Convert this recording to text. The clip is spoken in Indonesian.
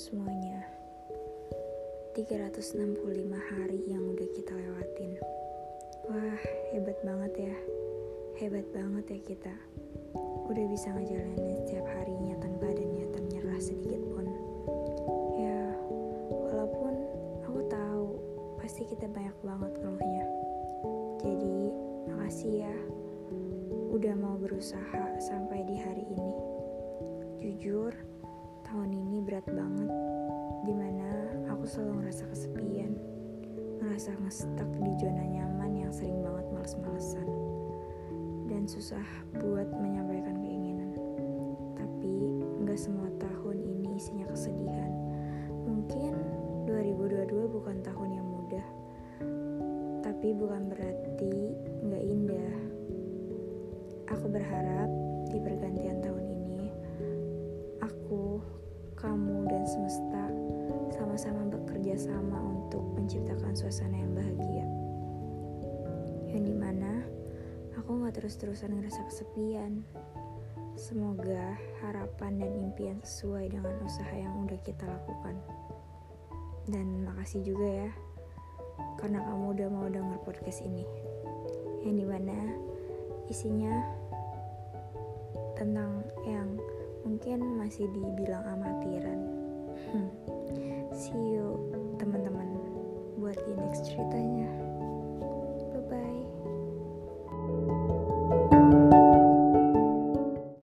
365 hari yang udah kita lewatin. Wah, hebat banget ya. Hebat banget ya kita. Udah bisa ngejalanin setiap harinya tanpa ada niatan nyerah sedikit pun. Ya, walaupun aku tahu pasti kita banyak banget keluhnya. Jadi, makasih ya udah mau berusaha sampai di hari ini. Jujur, tahun ini berat banget di mana aku selalu ngerasa kesepian, ngerasa ngestak di zona nyaman yang sering banget males-malesan, dan susah buat menyampaikan keinginan. Tapi nggak semua tahun ini isinya kesedihan. Mungkin 2022 bukan tahun yang mudah, tapi bukan berarti nggak indah. Aku berharap di pergantian tahun dan semesta sama-sama bekerja sama untuk menciptakan suasana yang bahagia. Yang di mana aku gak terus-terusan ngerasa kesepian. Semoga harapan dan impian sesuai dengan usaha yang udah kita lakukan. Dan makasih juga ya, karena kamu udah mau denger podcast ini. Yang di mana isinya tentang yang mungkin masih dibilang amatiran. Hmm. See you